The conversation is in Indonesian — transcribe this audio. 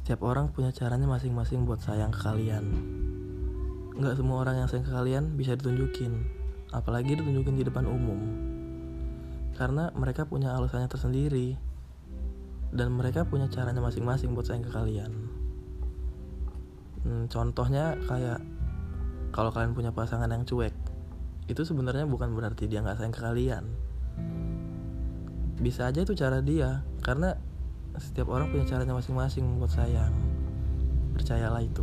Setiap orang punya caranya masing-masing buat sayang ke kalian. Nggak semua orang yang sayang ke kalian bisa ditunjukin, apalagi ditunjukin di depan umum. Karena mereka punya alasannya tersendiri, dan mereka punya caranya masing-masing buat sayang ke kalian. Hmm, contohnya kayak kalau kalian punya pasangan yang cuek, itu sebenarnya bukan berarti dia nggak sayang ke kalian. Bisa aja itu cara dia, karena setiap orang punya caranya masing-masing buat sayang. Percayalah itu.